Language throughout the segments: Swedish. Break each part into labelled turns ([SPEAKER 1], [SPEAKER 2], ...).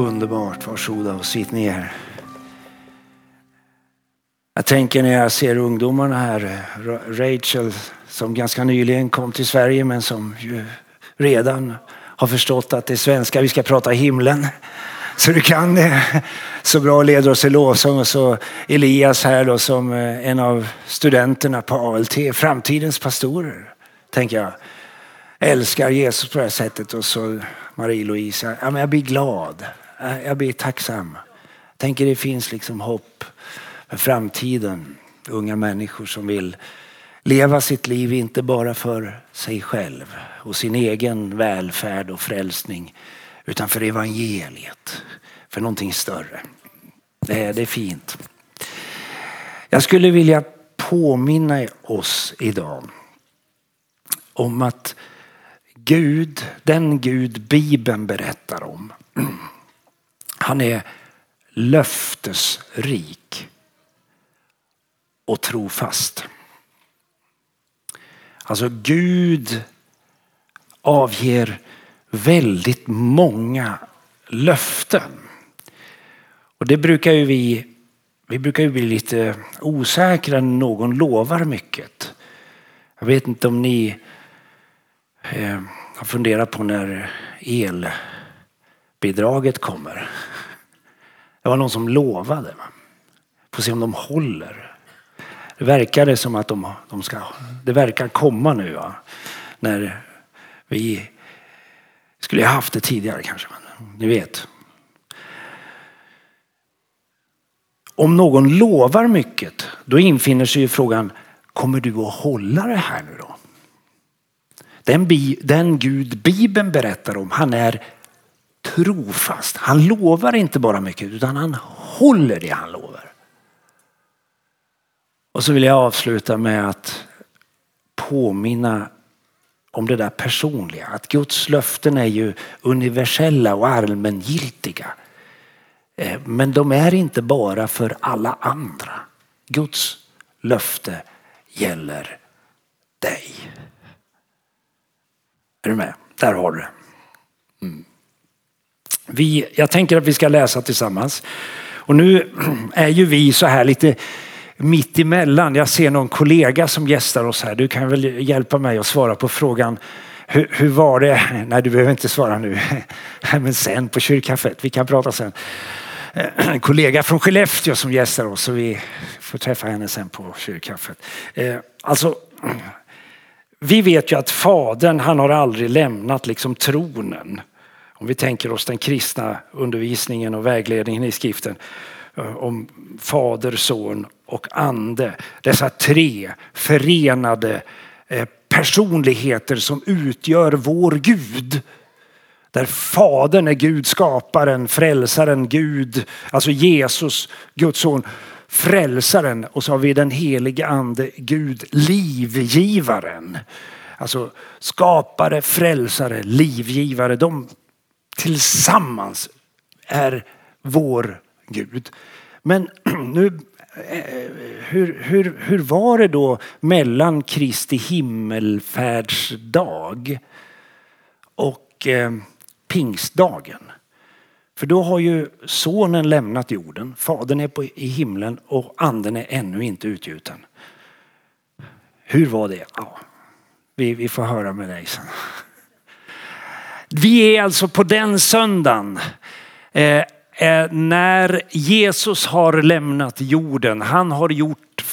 [SPEAKER 1] underbart. Varsågoda och sitt ner. Jag tänker när jag ser ungdomarna här, Rachel som ganska nyligen kom till Sverige men som ju redan har förstått att det är svenska vi ska prata i himlen. Så du kan det så bra leder oss i lovsång och så Elias här då som eh, en av studenterna på ALT, framtidens pastorer, tänker jag. Älskar Jesus på det här sättet och så Marie-Louise. Ja, men jag blir glad. Eh, jag blir tacksam. Jag tänker det finns liksom hopp för framtiden. Unga människor som vill leva sitt liv inte bara för sig själv och sin egen välfärd och frälsning utan för evangeliet, för någonting större. Det är, det är fint. Jag skulle vilja påminna oss idag om att Gud, den Gud Bibeln berättar om, han är löftesrik och trofast. Alltså Gud avger väldigt många löften. Och det brukar ju vi, vi brukar ju bli lite osäkra när någon lovar mycket. Jag vet inte om ni eh, har funderat på när elbidraget kommer. Det var någon som lovade. Får se om de håller. Det verkar som att de, de ska, det verkar komma nu. Va? När vi skulle ha haft det tidigare kanske. Men ni vet. Om någon lovar mycket, då infinner sig ju frågan, kommer du att hålla det här nu då? Den, den Gud Bibeln berättar om, han är trofast. Han lovar inte bara mycket utan han håller det han lovar. Och så vill jag avsluta med att påminna om det där personliga. Att Guds löften är ju universella och allmängiltiga. Eh, men de är inte bara för alla andra. Guds löfte gäller dig. Är du med? Där har du det. Mm. Vi, jag tänker att vi ska läsa tillsammans. Och nu är ju vi så här lite mitt emellan. Jag ser någon kollega som gästar oss här. Du kan väl hjälpa mig att svara på frågan. Hur, hur var det? Nej, du behöver inte svara nu. Men sen på kyrkkaffet. Vi kan prata sen. En kollega från Skellefteå som gästar oss och vi får träffa henne sen på kyrkkaffet. Eh, alltså, vi vet ju att fadern han har aldrig lämnat liksom tronen. Om vi tänker oss den kristna undervisningen och vägledningen i skriften eh, om fader, son och ande. Dessa tre förenade eh, personligheter som utgör vår Gud. Där Fadern är Gud, skaparen, frälsaren, Gud, alltså Jesus, Guds son, frälsaren och så har vi den helige ande, Gud, livgivaren. Alltså skapare, frälsare, livgivare. De tillsammans är vår Gud. Men nu, eh, hur, hur, hur var det då mellan Kristi himmelfärdsdag och eh, pingstdagen? För då har ju sonen lämnat jorden, fadern är på, i himlen och anden är ännu inte utgjuten. Hur var det? Ja, vi, vi får höra med dig sen. Vi är alltså på den söndagen eh, eh, när Jesus har lämnat jorden. Han har gjort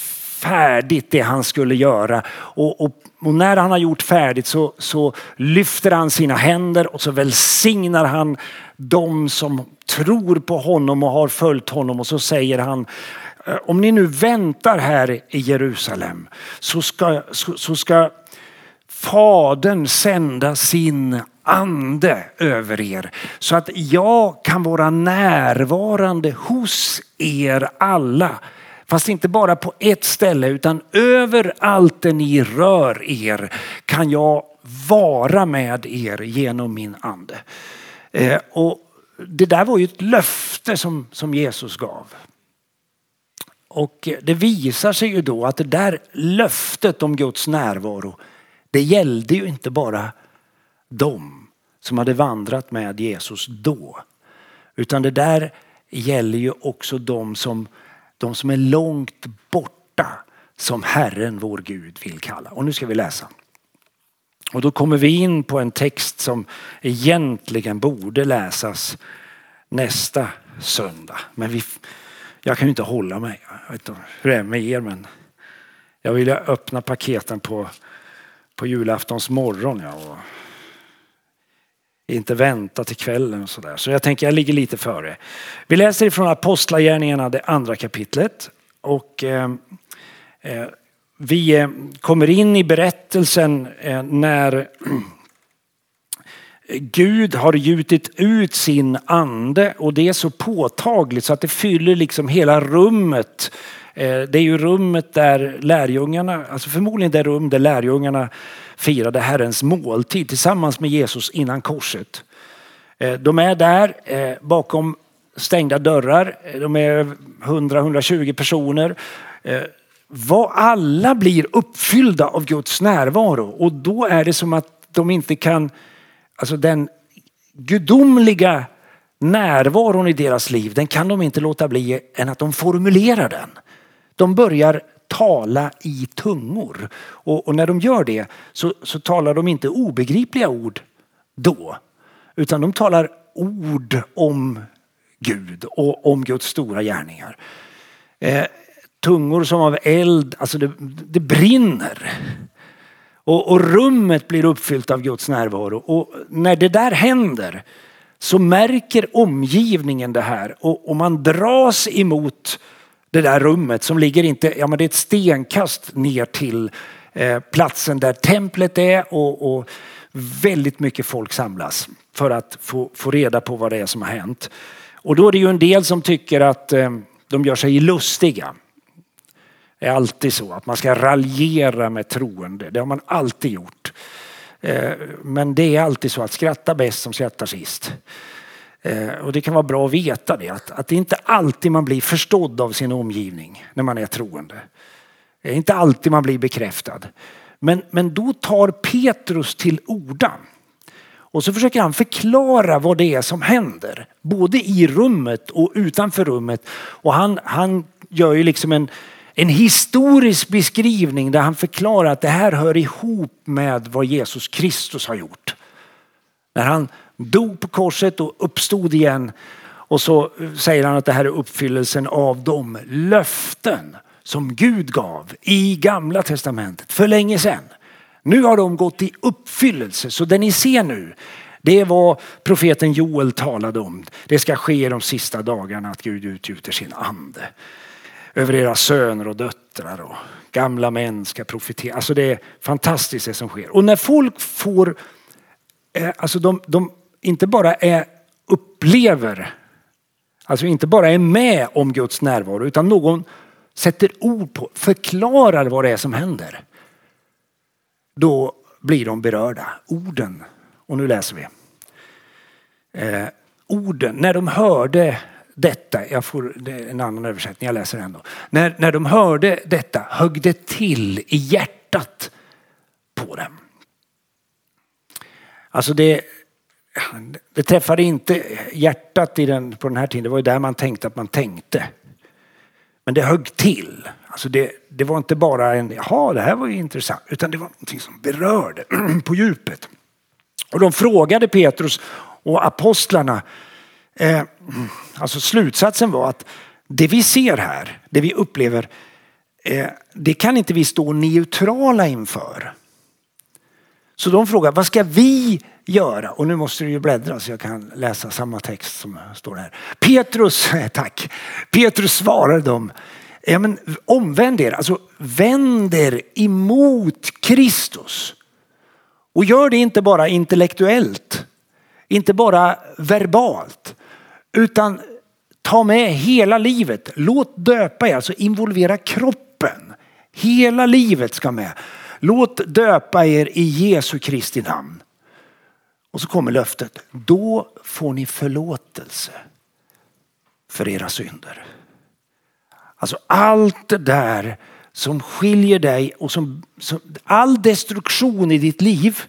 [SPEAKER 1] färdigt det han skulle göra. Och, och, och, när han har gjort färdigt så, så lyfter han sina händer och så välsignar han de som tror på honom och har följt honom och så säger han eh, om ni nu väntar här i Jerusalem så ska, så, så ska Fadern sända sin ande över er så att jag kan vara närvarande hos er alla. Fast inte bara på ett ställe utan överallt där ni rör er kan jag vara med er genom min ande. Eh, och det där var ju ett löfte som, som Jesus gav. Och det visar sig ju då att det där löftet om Guds närvaro, det gällde ju inte bara dem som hade vandrat med Jesus då. Utan det där gäller ju också de som, de som är långt borta som Herren vår Gud vill kalla. Och nu ska vi läsa. Och då kommer vi in på en text som egentligen borde läsas nästa söndag. Men vi, jag kan ju inte hålla mig. Jag vet inte hur det är med er men jag vill öppna paketen på, på julaftons morgon. Ja, och inte vänta till kvällen och sådär. Så jag tänker jag ligger lite före. Vi läser ifrån Apostlagärningarna det andra kapitlet. Och eh, eh, vi eh, kommer in i berättelsen eh, när Gud har gjutit ut sin ande och det är så påtagligt så att det fyller liksom hela rummet. Eh, det är ju rummet där lärjungarna, alltså förmodligen det rum där lärjungarna firade Herrens måltid tillsammans med Jesus innan korset. Eh, de är där eh, bakom stängda dörrar. De är 100-120 personer vad alla blir uppfyllda av Guds närvaro och då är det som att de inte kan, alltså den gudomliga närvaron i deras liv, den kan de inte låta bli än att de formulerar den. De börjar tala i tungor och, och när de gör det så, så talar de inte obegripliga ord då, utan de talar ord om Gud och om Guds stora gärningar. Eh, tungor som av eld, alltså det, det brinner. Och, och, rummet blir uppfyllt av Guds närvaro. Och när det där händer så märker omgivningen det här och, och man dras emot det där rummet som ligger inte, ja men det är ett stenkast ner till eh, platsen där templet är och, och, väldigt mycket folk samlas för att få, få reda på vad det är som har hänt. Och då är det ju en del som tycker att eh, de gör sig lustiga är alltid så att man ska raljera med troende. Det har man alltid gjort. Eh, men det är alltid så att skratta bäst som skrattar sist. Eh, och det kan vara bra att veta det, att, att det inte alltid man blir förstådd av sin omgivning när man är troende. Det är inte alltid man blir bekräftad. Men, men då tar Petrus till orda. Och så försöker han förklara vad det är som händer. Både i rummet och utanför rummet. Och han, han gör ju liksom en, en historisk beskrivning där han förklarar att det här hör ihop med vad Jesus Kristus har gjort. När han dog på korset och uppstod igen och så säger han att det här är uppfyllelsen av de löften som Gud gav i gamla testamentet för länge sedan. Nu har de gått i uppfyllelse så det ni ser nu det är vad profeten Joel talade om. Det ska ske i de sista dagarna att Gud utgjuter sin ande över era söner och döttrar och gamla män ska profetera. Alltså det är fantastiskt det som sker. Och när folk får, eh, alltså de, de inte bara är, upplever, alltså inte bara är med om Guds närvaro utan någon sätter ord på, förklarar vad det är som händer. Då blir de berörda. Orden, och nu läser vi. Eh, orden, när de hörde detta, jag får en annan översättning, jag läser ändå. När, när de hörde detta högg det till i hjärtat på dem. Alltså det, det träffade inte hjärtat i den, på den här tiden, det var ju där man tänkte att man tänkte. Men det högg till. Alltså det, det var inte bara en, jaha det här var ju intressant, utan det var någonting som berörde på djupet. Och de frågade Petrus och apostlarna Eh, alltså slutsatsen var att det vi ser här, det vi upplever, eh, det kan inte vi stå neutrala inför. Så de frågar, vad ska vi göra? Och nu måste du ju bläddra så jag kan läsa samma text som står här. Petrus, eh, tack. Petrus svarade dem, ja, men omvänd er, alltså vänd er emot Kristus Och gör det inte bara intellektuellt, inte bara verbalt, utan ta med hela livet. Låt döpa er, alltså involvera kroppen. Hela livet ska med. Låt döpa er i Jesu Kristi namn. Och så kommer löftet. Då får ni förlåtelse för era synder. Alltså allt det där som skiljer dig och som, som all destruktion i ditt liv.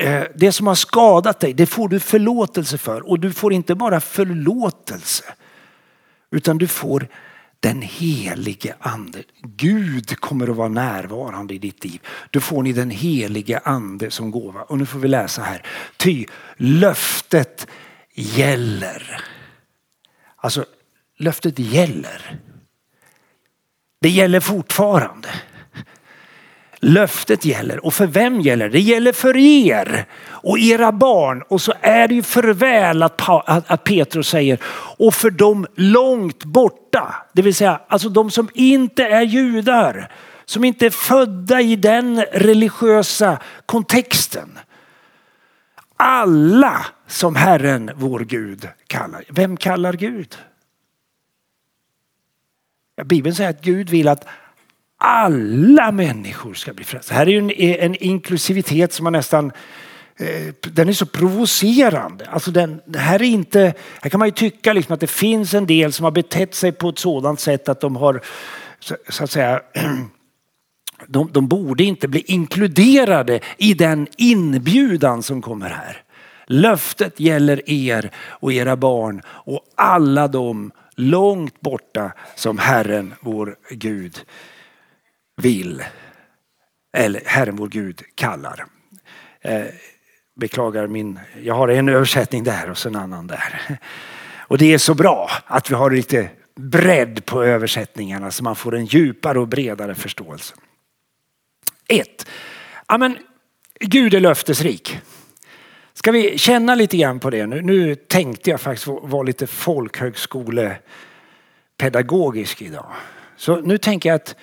[SPEAKER 1] Eh, det som har skadat dig, det får du förlåtelse för. Och du får inte bara förlåtelse. Utan du får den helige ande. Gud kommer att vara närvarande i ditt liv. Då får ni den helige ande som gåva. Och nu får vi läsa här. Ty löftet gäller. Alltså löftet gäller. Det gäller fortfarande. Löftet gäller. Och för vem gäller det? Det gäller för er och era barn. Och så är det ju för väl att, att Petrus säger och för dem långt borta. Det vill säga alltså de som inte är judar. Som inte är födda i den religiösa kontexten. Alla som Herren vår Gud kallar. Vem kallar Gud? Bibeln säger att Gud vill att alla människor ska bli frälsta. Här är ju en, en inklusivitet som man nästan eh, den är så provocerande. Alltså den, det här, är inte, här kan man ju tycka liksom att det finns en del som har betett sig på ett sådant sätt att de har så, så att säga de, de borde inte bli inkluderade i den inbjudan som kommer här. Löftet gäller er och era barn och alla de långt borta som Herren vår Gud vill. Eller Herren vår Gud kallar. Eh, beklagar min, jag har en översättning där och så en annan där. Och det är så bra att vi har lite bredd på översättningarna så man får en djupare och bredare förståelse. 1. Gud är löftesrik. Ska vi känna lite grann på det nu? Nu tänkte jag faktiskt vara lite folkhögskolepedagogisk idag. Så nu tänker jag att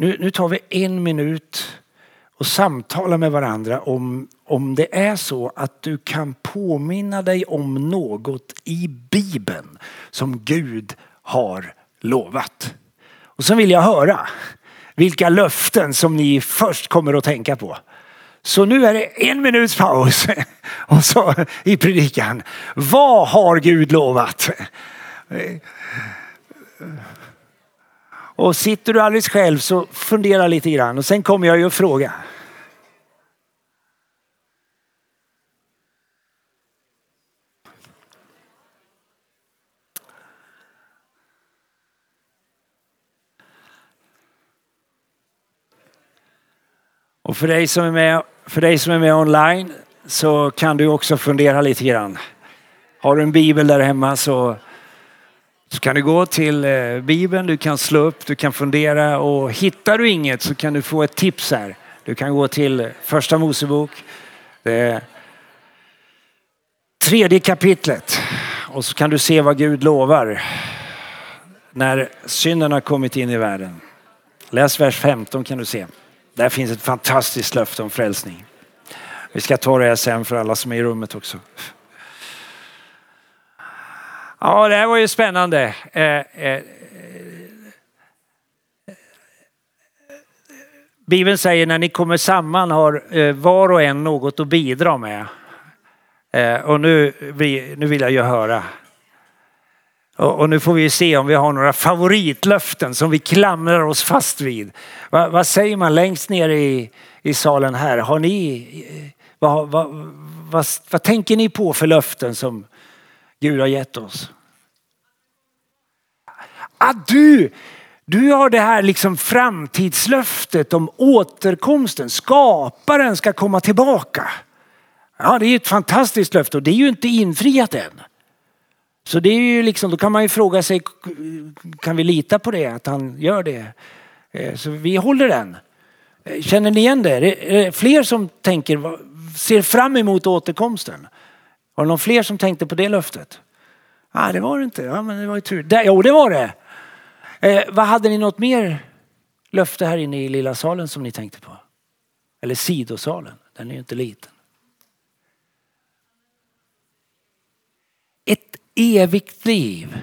[SPEAKER 1] nu, nu tar vi en minut och samtalar med varandra om, om det är så att du kan påminna dig om något i Bibeln som Gud har lovat. Och så vill jag höra vilka löften som ni först kommer att tänka på. Så nu är det en minuts paus och så i predikan. Vad har Gud lovat? Och sitter du alldeles själv så fundera lite grann och sen kommer jag ju att fråga. Och för dig som är med, för dig som är med online så kan du också fundera lite grann. Har du en bibel där hemma så, så kan du gå till eh, bibeln, du kan slå upp, du kan fundera och hittar du inget så kan du få ett tips här. Du kan gå till första Mosebok, det tredje kapitlet och så kan du se vad Gud lovar när synden har kommit in i världen. Läs vers 15 kan du se. Där finns ett fantastiskt löfte om frälsning. Vi ska ta det här sen för alla som är i rummet också. Ja, det här var ju spännande. Eh, eh, Bibeln säger när ni kommer samman har eh, var och en något att bidra med. Eh, och nu, nu vill jag ju höra och nu får vi se om vi har några favoritlöften som vi klamrar oss fast vid. Vad, vad säger man längst ner i, i salen här? Har ni, eh, vad, vad, vad, vad tänker ni på för löften som Gud har gett oss? Att du, du har det här liksom framtidslöftet om återkomsten. Skaparen ska komma tillbaka. Ja, det är ett fantastiskt löfte och det är ju inte infriat än. Så det är ju liksom, då kan man ju fråga sig, kan vi lita på det, att han gör det? Eh, så vi håller den. Eh, känner ni igen det? Är det fler som tänker, ser fram emot återkomsten? Var det någon fler som tänkte på det löftet? Nej, ah, det var det inte. Ja, men det var ju tur. Det, jo, det var det. Eh, vad hade ni något mer löfte här inne i lilla salen som ni tänkte på? Eller sidosalen, den är ju inte liten. Ett evigt liv.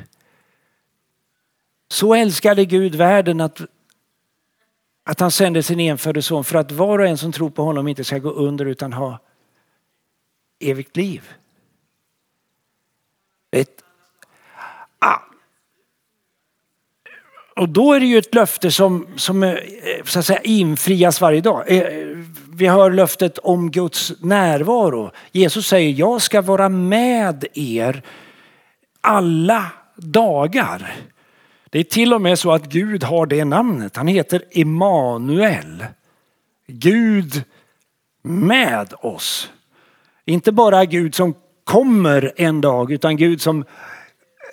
[SPEAKER 1] Så älskade Gud världen att, att han sände sin enfödde son för att var och en som tror på honom inte ska gå under utan ha evigt liv. Ett, ah. Och då är det ju ett löfte som, som eh, så att säga, infrias varje dag. Eh, vi hör löftet om Guds närvaro. Jesus säger, jag ska vara med er alla dagar. Det är till och med så att Gud har det namnet. Han heter Emanuel. Gud med oss. Inte bara Gud som kommer en dag utan Gud som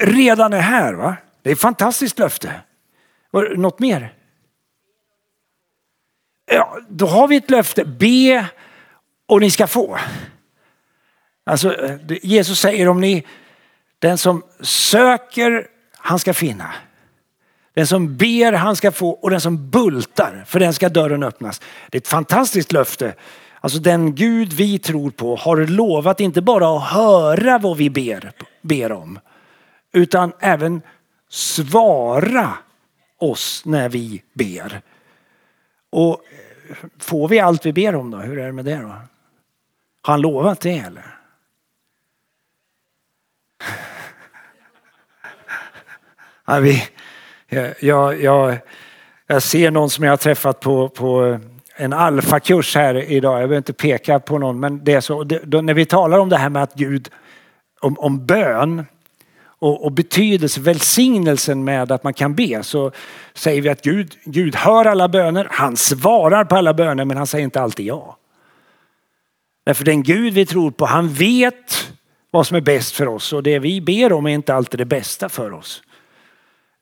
[SPEAKER 1] redan är här. Va? Det är ett fantastiskt löfte. Något mer? Ja, då har vi ett löfte. Be och ni ska få. Alltså, eh, Jesus säger om ni, den som söker, han ska finna. Den som ber, han ska få och den som bultar, för den ska dörren öppnas. Det är ett fantastiskt löfte. Alltså den Gud vi tror på har lovat inte bara att höra vad vi ber, ber om, utan även svara oss när vi ber. Och eh, får vi allt vi ber om då? Hur är det med det då? Har han lovat det eller? Ja, vi, jag, jag, jag ser någon som jag har träffat på, på en alfakurs här idag. Jag behöver inte peka på någon men det är så. Det, när vi talar om det här med att Gud, om, om bön och, och betydelse, välsignelsen med att man kan be så säger vi att Gud, Gud hör alla böner. Han svarar på alla böner men han säger inte alltid ja. Därför den Gud vi tror på han vet vad som är bäst för oss och det vi ber om är inte alltid det bästa för oss.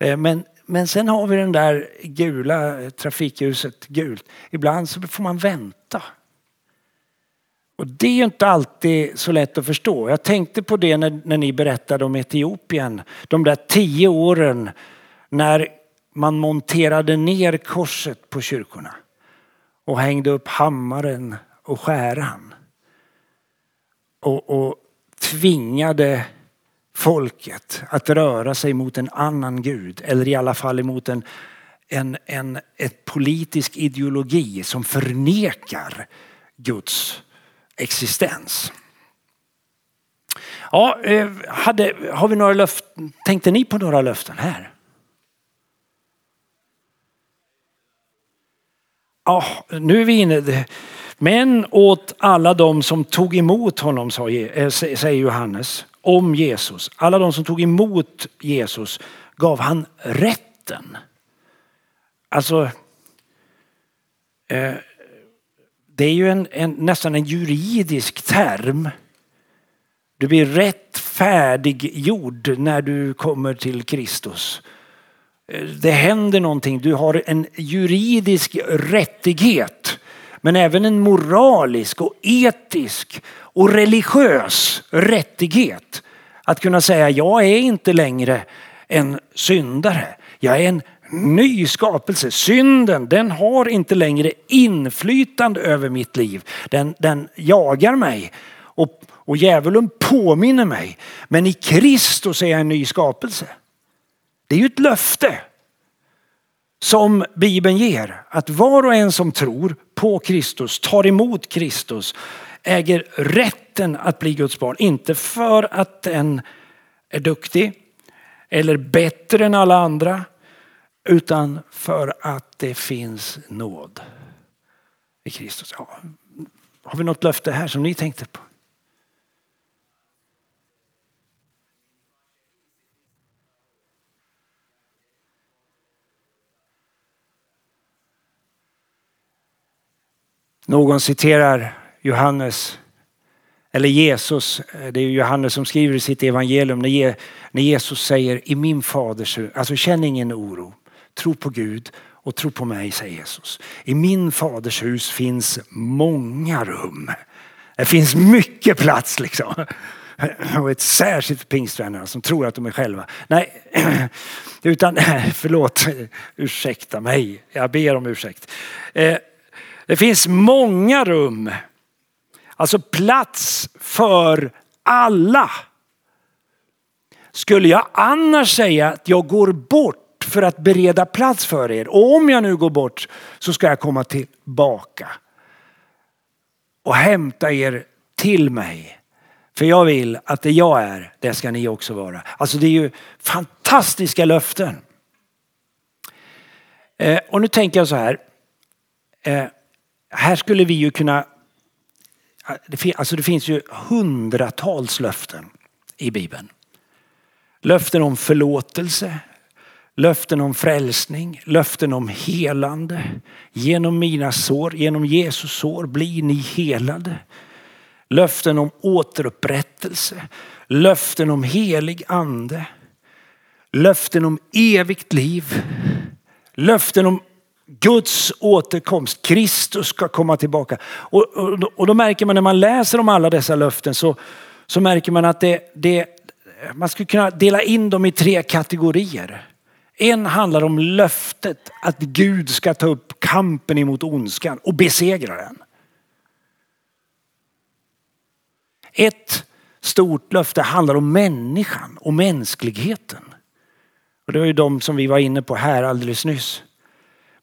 [SPEAKER 1] Eh, men, men sen har vi den där gula eh, trafikljuset gult. Ibland så får man vänta. Och det är ju inte alltid så lätt att förstå. Jag tänkte på det när, när ni berättade om Etiopien. De där tio åren när man monterade ner korset på kyrkorna och hängde upp hammaren och skäran. Och, och tvingade folket att röra sig mot en annan gud eller i alla fall emot en, en, en ett politisk ideologi som förnekar Guds existens. Ja, eh, hade, har vi några löften? Tänkte ni på några löften här? Ja, nu är vi inne. Men åt alla de som tog emot honom, eh, säger Johannes, om Jesus. Alla de som tog emot Jesus gav han rätten. Alltså, eh, det är ju en, en, nästan en juridisk term. Du blir rättfärdiggjord när du kommer till Kristus. Eh, det händer någonting. Du har en juridisk rättighet. Men även en moralisk och etisk och religiös rättighet. Att kunna säga jag är inte längre en syndare. Jag är en ny skapelse. Synden den har inte längre inflytande över mitt liv. Den, den jagar mig och, och djävulen påminner mig. Men i Kristus är jag en ny skapelse. Det är ju ett löfte som Bibeln ger. Att var och en som tror på Kristus, tar emot Kristus, äger rätten att bli Guds barn. Inte för att den är duktig eller bättre än alla andra utan för att det finns nåd i Kristus. Ja. Har vi något löfte här som ni tänkte på? Någon citerar Johannes eller Jesus, det är Johannes som skriver i sitt evangelium när Jesus säger i min faders hus, alltså känn ingen oro. Tro på Gud och tro på mig, säger Jesus. I min faders hus finns många rum. Det finns mycket plats liksom. Och ett särskilt för pingstvännerna som tror att de är själva. Nej, utan förlåt, ursäkta mig. Jag ber om ursäkt. Eh, det finns många rum. Alltså plats för alla. Skulle jag annars säga att jag går bort för att bereda plats för er och om jag nu går bort så ska jag komma tillbaka och hämta er till mig. För jag vill att det jag är, det ska ni också vara. Alltså det är ju fantastiska löften. Eh, och nu tänker jag så här. Eh, här skulle vi ju kunna, alltså det finns ju hundratals löften i Bibeln. Löften om förlåtelse, löften om frälsning, löften om helande. Genom mina sår, genom Jesus sår blir ni helade. Löften om återupprättelse, löften om helig ande, löften om evigt liv, löften om Guds återkomst, Kristus ska komma tillbaka. Och, och, och då märker man när man läser om alla dessa löften så, så märker man att det, det, man skulle kunna dela in dem i tre kategorier. En handlar om löftet att Gud ska ta upp kampen emot ondskan och besegra den. Ett stort löfte handlar om människan och mänskligheten. Och det var ju de som vi var inne på här alldeles nyss.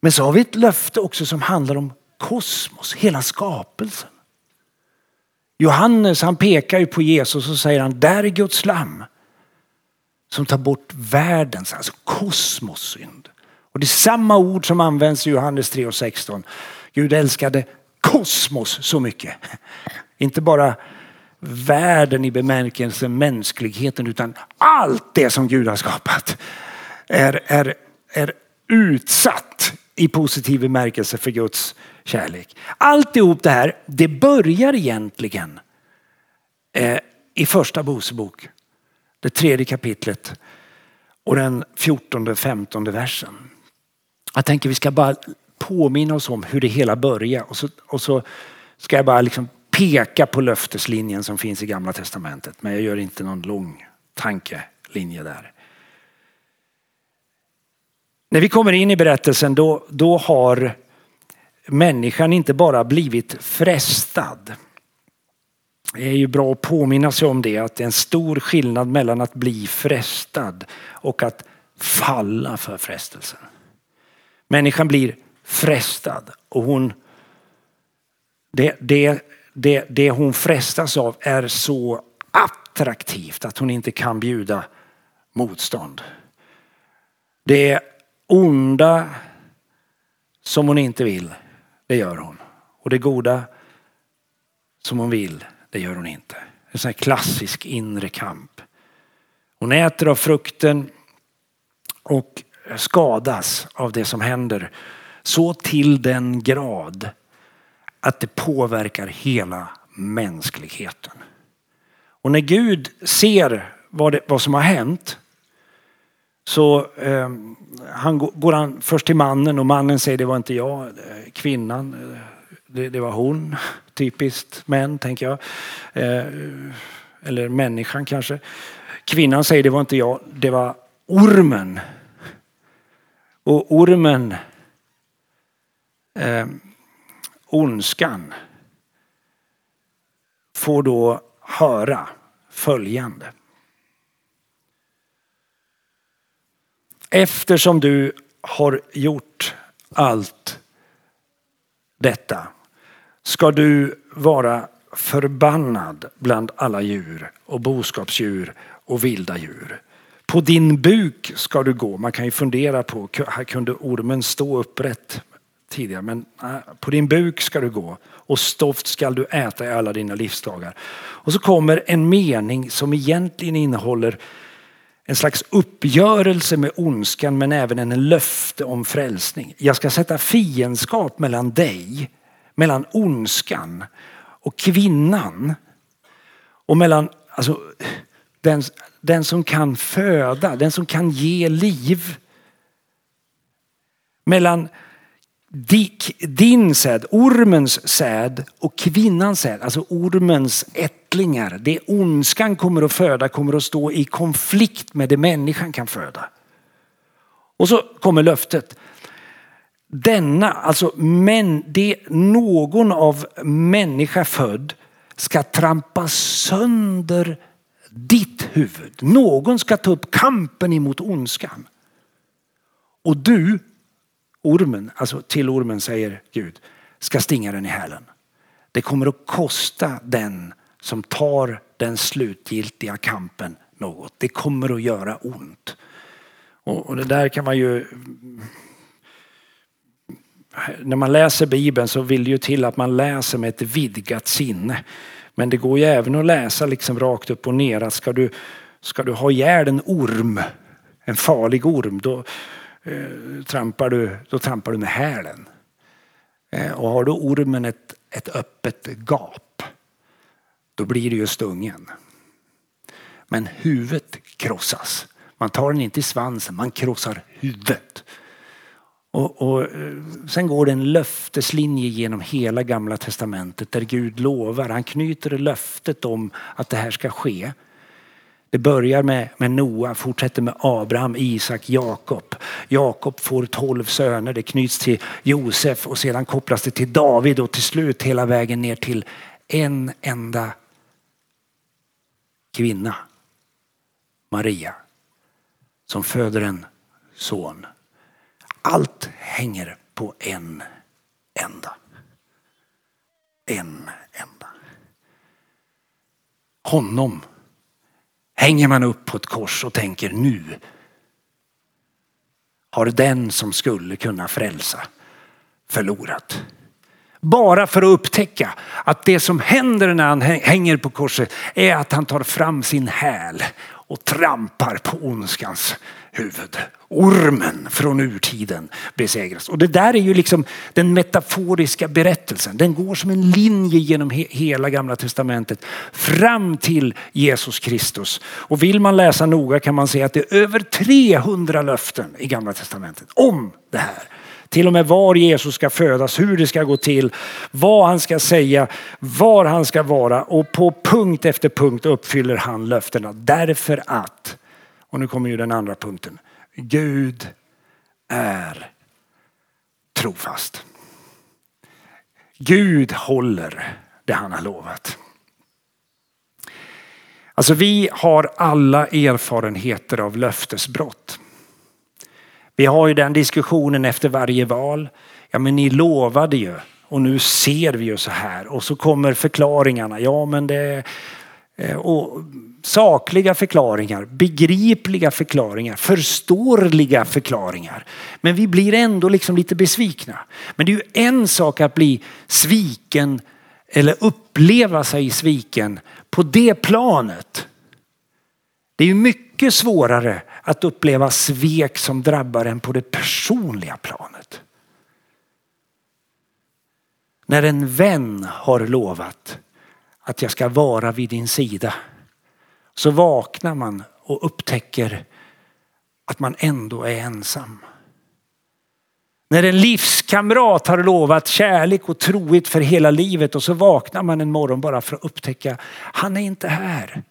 [SPEAKER 1] Men så har vi ett löfte också som handlar om kosmos, hela skapelsen. Johannes han pekar ju på Jesus och säger han, där är Guds lamm som tar bort världens, alltså kosmos synd. Och det är samma ord som används i Johannes 3 och 16. Gud älskade kosmos så mycket. Inte bara världen i bemärkelsen mänskligheten utan allt det som Gud har skapat är, är, är utsatt i positiv bemärkelse för Guds kärlek. Alltihop det här, det börjar egentligen eh, i första Mosebok, det tredje kapitlet och den fjortonde, femtonde versen. Jag tänker vi ska bara påminna oss om hur det hela börjar och så, och så ska jag bara liksom peka på löfteslinjen som finns i gamla testamentet. Men jag gör inte någon lång tankelinje där. När vi kommer in i berättelsen då, då har människan inte bara blivit frestad. Det är ju bra att påminna sig om det, att det är en stor skillnad mellan att bli frestad och att falla för frestelsen. Människan blir frestad och hon, det, det, det, det hon frestas av är så attraktivt att hon inte kan bjuda motstånd. Det onda som hon inte vill, det gör hon. Och det goda som hon vill, det gör hon inte. En sån här klassisk inre kamp. Hon äter av frukten och skadas av det som händer så till den grad att det påverkar hela mänskligheten. Och när Gud ser vad, det, vad som har hänt så eh, han, går han först till mannen och mannen säger det var inte jag, eh, kvinnan, eh, det, det var hon. Typiskt män tänker jag. Eh, eller människan kanske. Kvinnan säger det var inte jag, det var ormen. Och ormen, eh, ondskan, får då höra följande. Eftersom du har gjort allt detta ska du vara förbannad bland alla djur och boskapsdjur och vilda djur. På din buk ska du gå. Man kan ju fundera på, här kunde ormen stå upprätt tidigare, men äh, på din buk ska du gå och stoft ska du äta i alla dina livsdagar. Och så kommer en mening som egentligen innehåller en slags uppgörelse med ondskan men även en löfte om frälsning. Jag ska sätta fiendskap mellan dig, mellan ondskan och kvinnan. Och mellan alltså, den, den som kan föda, den som kan ge liv. Mellan din säd, ormens säd och kvinnans säd, alltså ormens ättlingar. Det ondskan kommer att föda kommer att stå i konflikt med det människan kan föda. Och så kommer löftet. denna, alltså men, det, någon av människa född ska trampa sönder ditt huvud. Någon ska ta upp kampen emot ondskan. Och du, ormen, alltså till ormen säger Gud, ska stinga den i hälen. Det kommer att kosta den som tar den slutgiltiga kampen något. Det kommer att göra ont. Och, och det där kan man ju när man läser Bibeln så vill det ju till att man läser med ett vidgat sinne. Men det går ju även att läsa liksom rakt upp och ner att ska du, ska du ha ihjäl en orm, en farlig orm, då, Eh, trampar, du, då trampar du med hälen. Eh, och har då ormen ett, ett öppet gap, då blir det ju stungen. Men huvudet krossas. Man tar den inte i svansen, man krossar huvudet. Och, och, eh, sen går det en löfteslinje genom hela gamla testamentet där Gud lovar, han knyter löftet om att det här ska ske. Det börjar med, med Noa, fortsätter med Abraham, Isak, Jakob. Jakob får tolv söner, det knyts till Josef och sedan kopplas det till David och till slut hela vägen ner till en enda kvinna, Maria, som föder en son. Allt hänger på en enda. En enda. Honom hänger man upp på ett kors och tänker nu har den som skulle kunna frälsa förlorat. Bara för att upptäcka att det som händer när han hänger på korset är att han tar fram sin häl och trampar på ondskans huvud. Ormen från urtiden besegras. Och det där är ju liksom den metaforiska berättelsen. Den går som en linje genom he hela gamla testamentet fram till Jesus Kristus. Och vill man läsa noga kan man se att det är över 300 löften i gamla testamentet om det här. Till och med var Jesus ska födas, hur det ska gå till, vad han ska säga, var han ska vara och på punkt efter punkt uppfyller han löftena. Därför att, och nu kommer ju den andra punkten, Gud är trofast. Gud håller det han har lovat. Alltså vi har alla erfarenheter av löftesbrott. Vi har ju den diskussionen efter varje val. Ja men ni lovade ju och nu ser vi ju så här och så kommer förklaringarna. Ja men det Eh, och sakliga förklaringar, begripliga förklaringar, förståeliga förklaringar. Men vi blir ändå liksom lite besvikna. Men det är ju en sak att bli sviken eller uppleva sig sviken på det planet. Det är ju mycket svårare att uppleva svek som drabbar en på det personliga planet. När en vän har lovat att jag ska vara vid din sida så vaknar man och upptäcker att man ändå är ensam. När en livskamrat har lovat kärlek och trohet för hela livet och så vaknar man en morgon bara för att upptäcka han är inte här.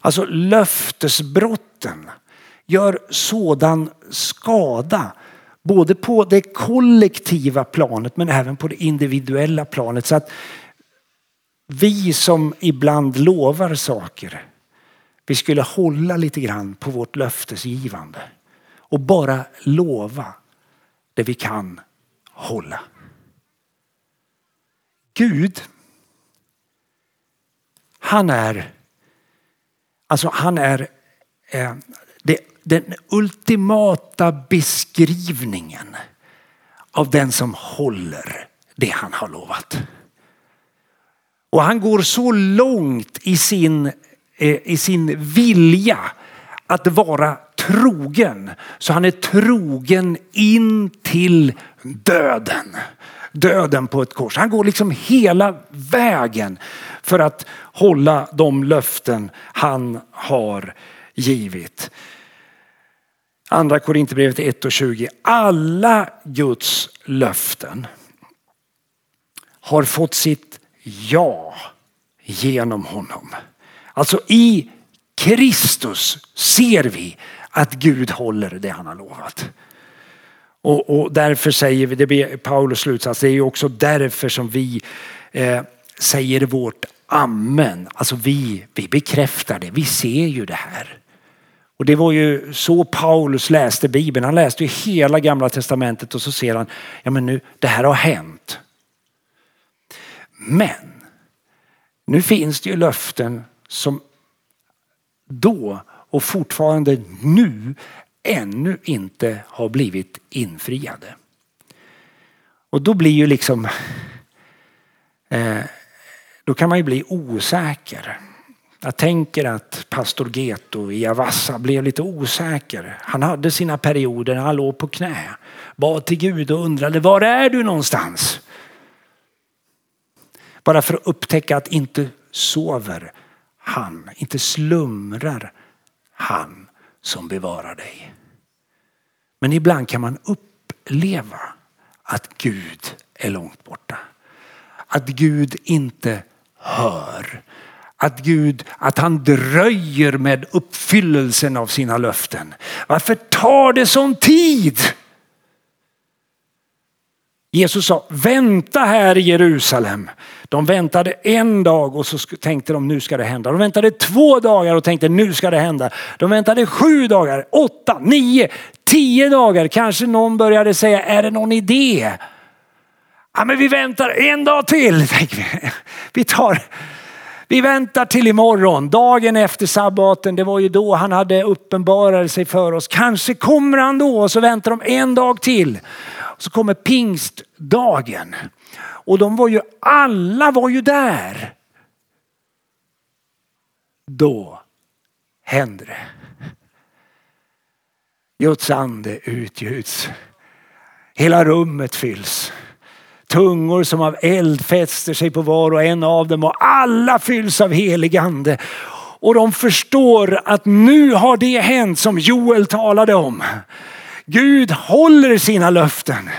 [SPEAKER 1] Alltså löftesbrotten gör sådan skada både på det kollektiva planet men även på det individuella planet. Så att vi som ibland lovar saker, vi skulle hålla lite grann på vårt löftesgivande och bara lova det vi kan hålla. Gud, han är Alltså han är eh, den ultimata beskrivningen av den som håller det han har lovat. Och han går så långt i sin, eh, i sin vilja att vara trogen. Så han är trogen in till döden. Döden på ett kors. Han går liksom hela vägen för att hålla de löften han har givit. Andra Korinthierbrevet 1 och 20. Alla Guds löften har fått sitt ja genom honom. Alltså i Kristus ser vi att Gud håller det han har lovat. Och, och därför säger vi, det blir Paulus slutsats, det är ju också därför som vi eh, säger vårt amen. Alltså vi, vi bekräftar det, vi ser ju det här. Och det var ju så Paulus läste Bibeln. Han läste ju hela gamla testamentet och så ser han, ja men nu, det här har hänt. Men nu finns det ju löften som då och fortfarande nu ännu inte har blivit infriade. Och då blir ju liksom, eh, då kan man ju bli osäker. Jag tänker att pastor Geto i Avassa blev lite osäker. Han hade sina perioder när han låg på knä, bad till Gud och undrade var är du någonstans? Bara för att upptäcka att inte sover han, inte slumrar han som bevarar dig. Men ibland kan man uppleva att Gud är långt borta. Att Gud inte hör. Att Gud, att han dröjer med uppfyllelsen av sina löften. Varför tar det sån tid? Jesus sa, vänta här i Jerusalem. De väntade en dag och så tänkte de nu ska det hända. De väntade två dagar och tänkte nu ska det hända. De väntade sju dagar, åtta, nio, tio dagar. Kanske någon började säga, är det någon idé? Ja, men vi väntar en dag till. tänker Vi, tar, vi väntar till imorgon, dagen efter sabbaten. Det var ju då han hade uppenbarat sig för oss. Kanske kommer han då och så väntar de en dag till. Så kommer pingstdagen. Och de var ju, alla var ju där. Då hände det. Guds ande utgjuts. Hela rummet fylls. Tungor som av eld fäster sig på var och en av dem och alla fylls av helig ande. Och de förstår att nu har det hänt som Joel talade om. Gud håller sina löften.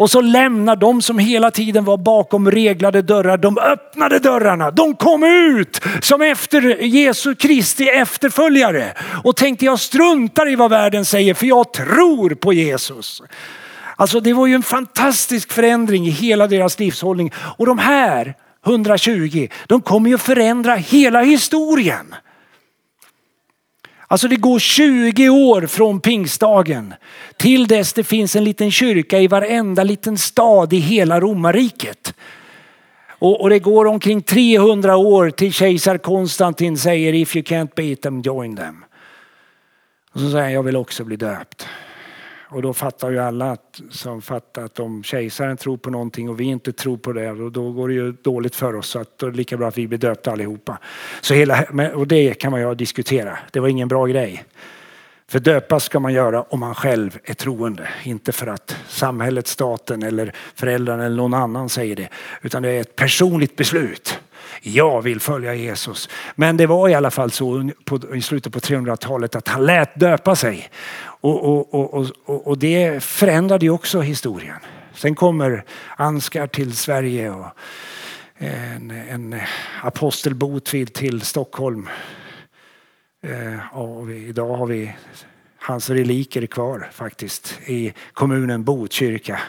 [SPEAKER 1] Och så lämnar de som hela tiden var bakom reglade dörrar, de öppnade dörrarna. De kom ut som efter Jesu Kristi efterföljare och tänkte jag struntar i vad världen säger för jag tror på Jesus. Alltså det var ju en fantastisk förändring i hela deras livshållning. Och de här 120, de kommer ju förändra hela historien. Alltså det går 20 år från pingstdagen till dess det finns en liten kyrka i varenda liten stad i hela romarriket. Och, och det går omkring 300 år till kejsar Konstantin säger if you can't beat them join them. Och så säger han jag vill också bli döpt. Och då fattar ju alla att, som fattar att om kejsaren tror på någonting och vi inte tror på det, och då går det ju dåligt för oss. Så att då är det lika bra att vi blir döpta allihopa. Så hela, och det kan man ju diskutera. Det var ingen bra grej. För döpas ska man göra om man själv är troende. Inte för att samhället, staten eller föräldrarna eller någon annan säger det. Utan det är ett personligt beslut. Jag vill följa Jesus. Men det var i alla fall så på, i slutet på 300-talet att han lät döpa sig. Och, och, och, och, det förändrade ju också historien. Sen kommer Ansgar till Sverige och eh, en, en apostel Botvid till Stockholm. Eh, och idag har vi hans reliker kvar faktiskt i kommunen Botkyrka.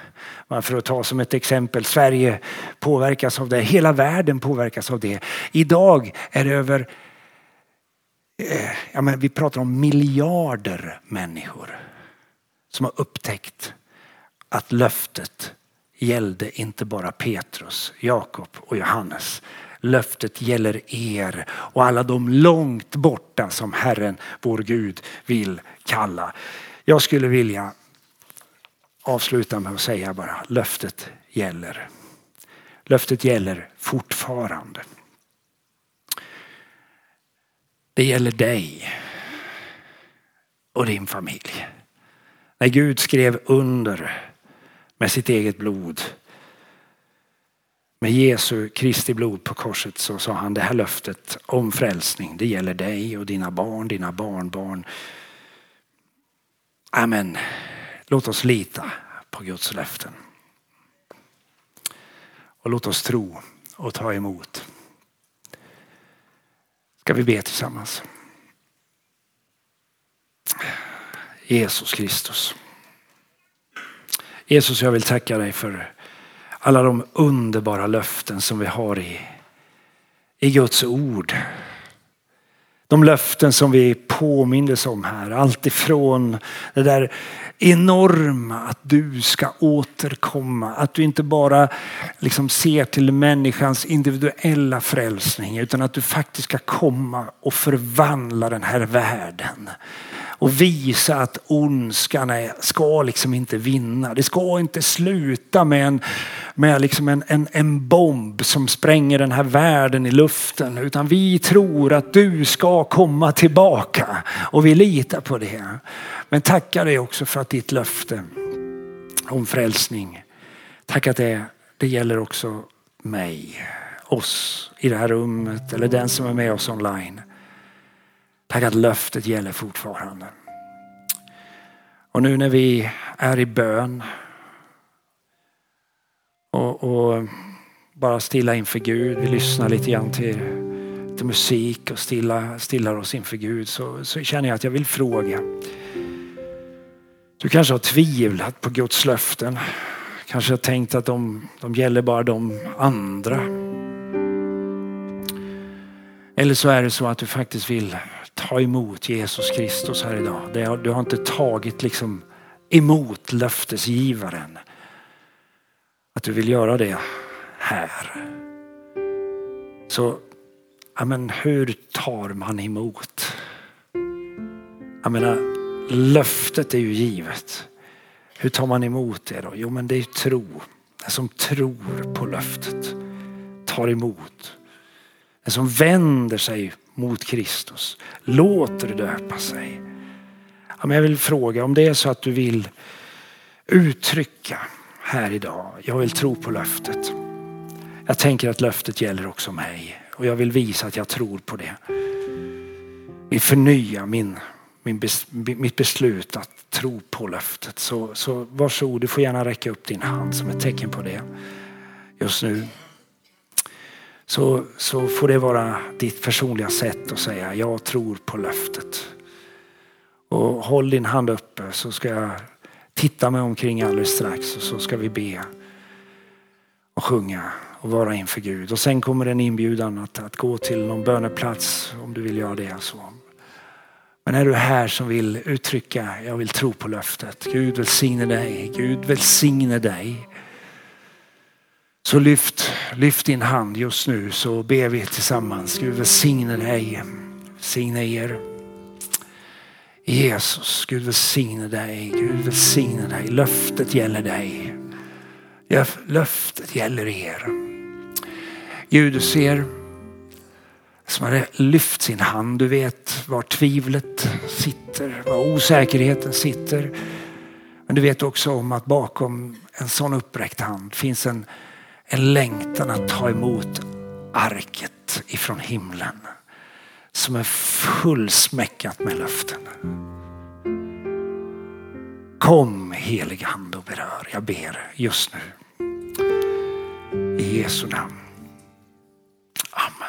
[SPEAKER 1] För att ta som ett exempel, Sverige påverkas av det, hela världen påverkas av det. Idag är det över Eh, ja, men vi pratar om miljarder människor som har upptäckt att löftet gällde inte bara Petrus, Jakob och Johannes. Löftet gäller er och alla de långt borta som Herren, vår Gud, vill kalla. Jag skulle vilja avsluta med att säga bara löftet gäller. Löftet gäller fortfarande. Det gäller dig och din familj. När Gud skrev under med sitt eget blod med Jesu Kristi blod på korset så sa han det här löftet om frälsning. Det gäller dig och dina barn, dina barnbarn. Amen. Låt oss lita på Guds löften. Och låt oss tro och ta emot. Ska vi be tillsammans? Jesus Kristus. Jesus, jag vill tacka dig för alla de underbara löften som vi har i, i Guds ord. De löften som vi påmindes om här, alltifrån det där enorma att du ska återkomma. Att du inte bara liksom ser till människans individuella frälsning utan att du faktiskt ska komma och förvandla den här världen och visa att ondskan är, ska liksom inte vinna. Det ska inte sluta med, en, med liksom en, en, en bomb som spränger den här världen i luften. Utan vi tror att du ska komma tillbaka och vi litar på det. Men tackar dig också för att ditt löfte om frälsning, tack att det, det gäller också mig, oss i det här rummet eller den som är med oss online. Tack att löftet gäller fortfarande. Och nu när vi är i bön och, och bara stilla inför Gud, vi lyssnar lite grann till, till musik och stilla, stillar oss inför Gud så, så känner jag att jag vill fråga. Du kanske har tvivlat på Guds löften. Kanske har tänkt att de, de gäller bara de andra. Eller så är det så att du faktiskt vill ta emot Jesus Kristus här idag. Du har inte tagit liksom emot löftesgivaren. Att du vill göra det här. Så, ja men hur tar man emot? Jag menar, löftet är ju givet. Hur tar man emot det då? Jo men det är tro. Den som tror på löftet tar emot. Den som vänder sig mot Kristus, låter döpa sig. Ja, men jag vill fråga om det är så att du vill uttrycka här idag, jag vill tro på löftet. Jag tänker att löftet gäller också mig och jag vill visa att jag tror på det. Vi förnyar min, min bes, mitt beslut att tro på löftet. Så, så varsågod, du får gärna räcka upp din hand som ett tecken på det just nu så, så får det vara ditt personliga sätt att säga jag tror på löftet. Och håll din hand uppe så ska jag titta mig omkring alldeles strax och så ska vi be och sjunga och vara inför Gud. Och sen kommer en inbjudan att, att gå till någon böneplats om du vill göra det. Så. Men är du här som vill uttrycka, jag vill tro på löftet. Gud välsigne dig, Gud välsigne dig. Så lyft, lyft din hand just nu så ber vi tillsammans. Gud välsigne dig, välsigne er. Jesus, Gud välsigne dig, Gud välsigne dig. Löftet gäller dig. Löftet gäller er. Gud, du ser som har lyft sin hand. Du vet var tvivlet sitter, var osäkerheten sitter. Men du vet också om att bakom en sån uppräckt hand finns en en längtan att ta emot arket ifrån himlen som är fullsmäckat med löften. Kom helig hand och berör, jag ber just nu. I Jesu namn. Amen.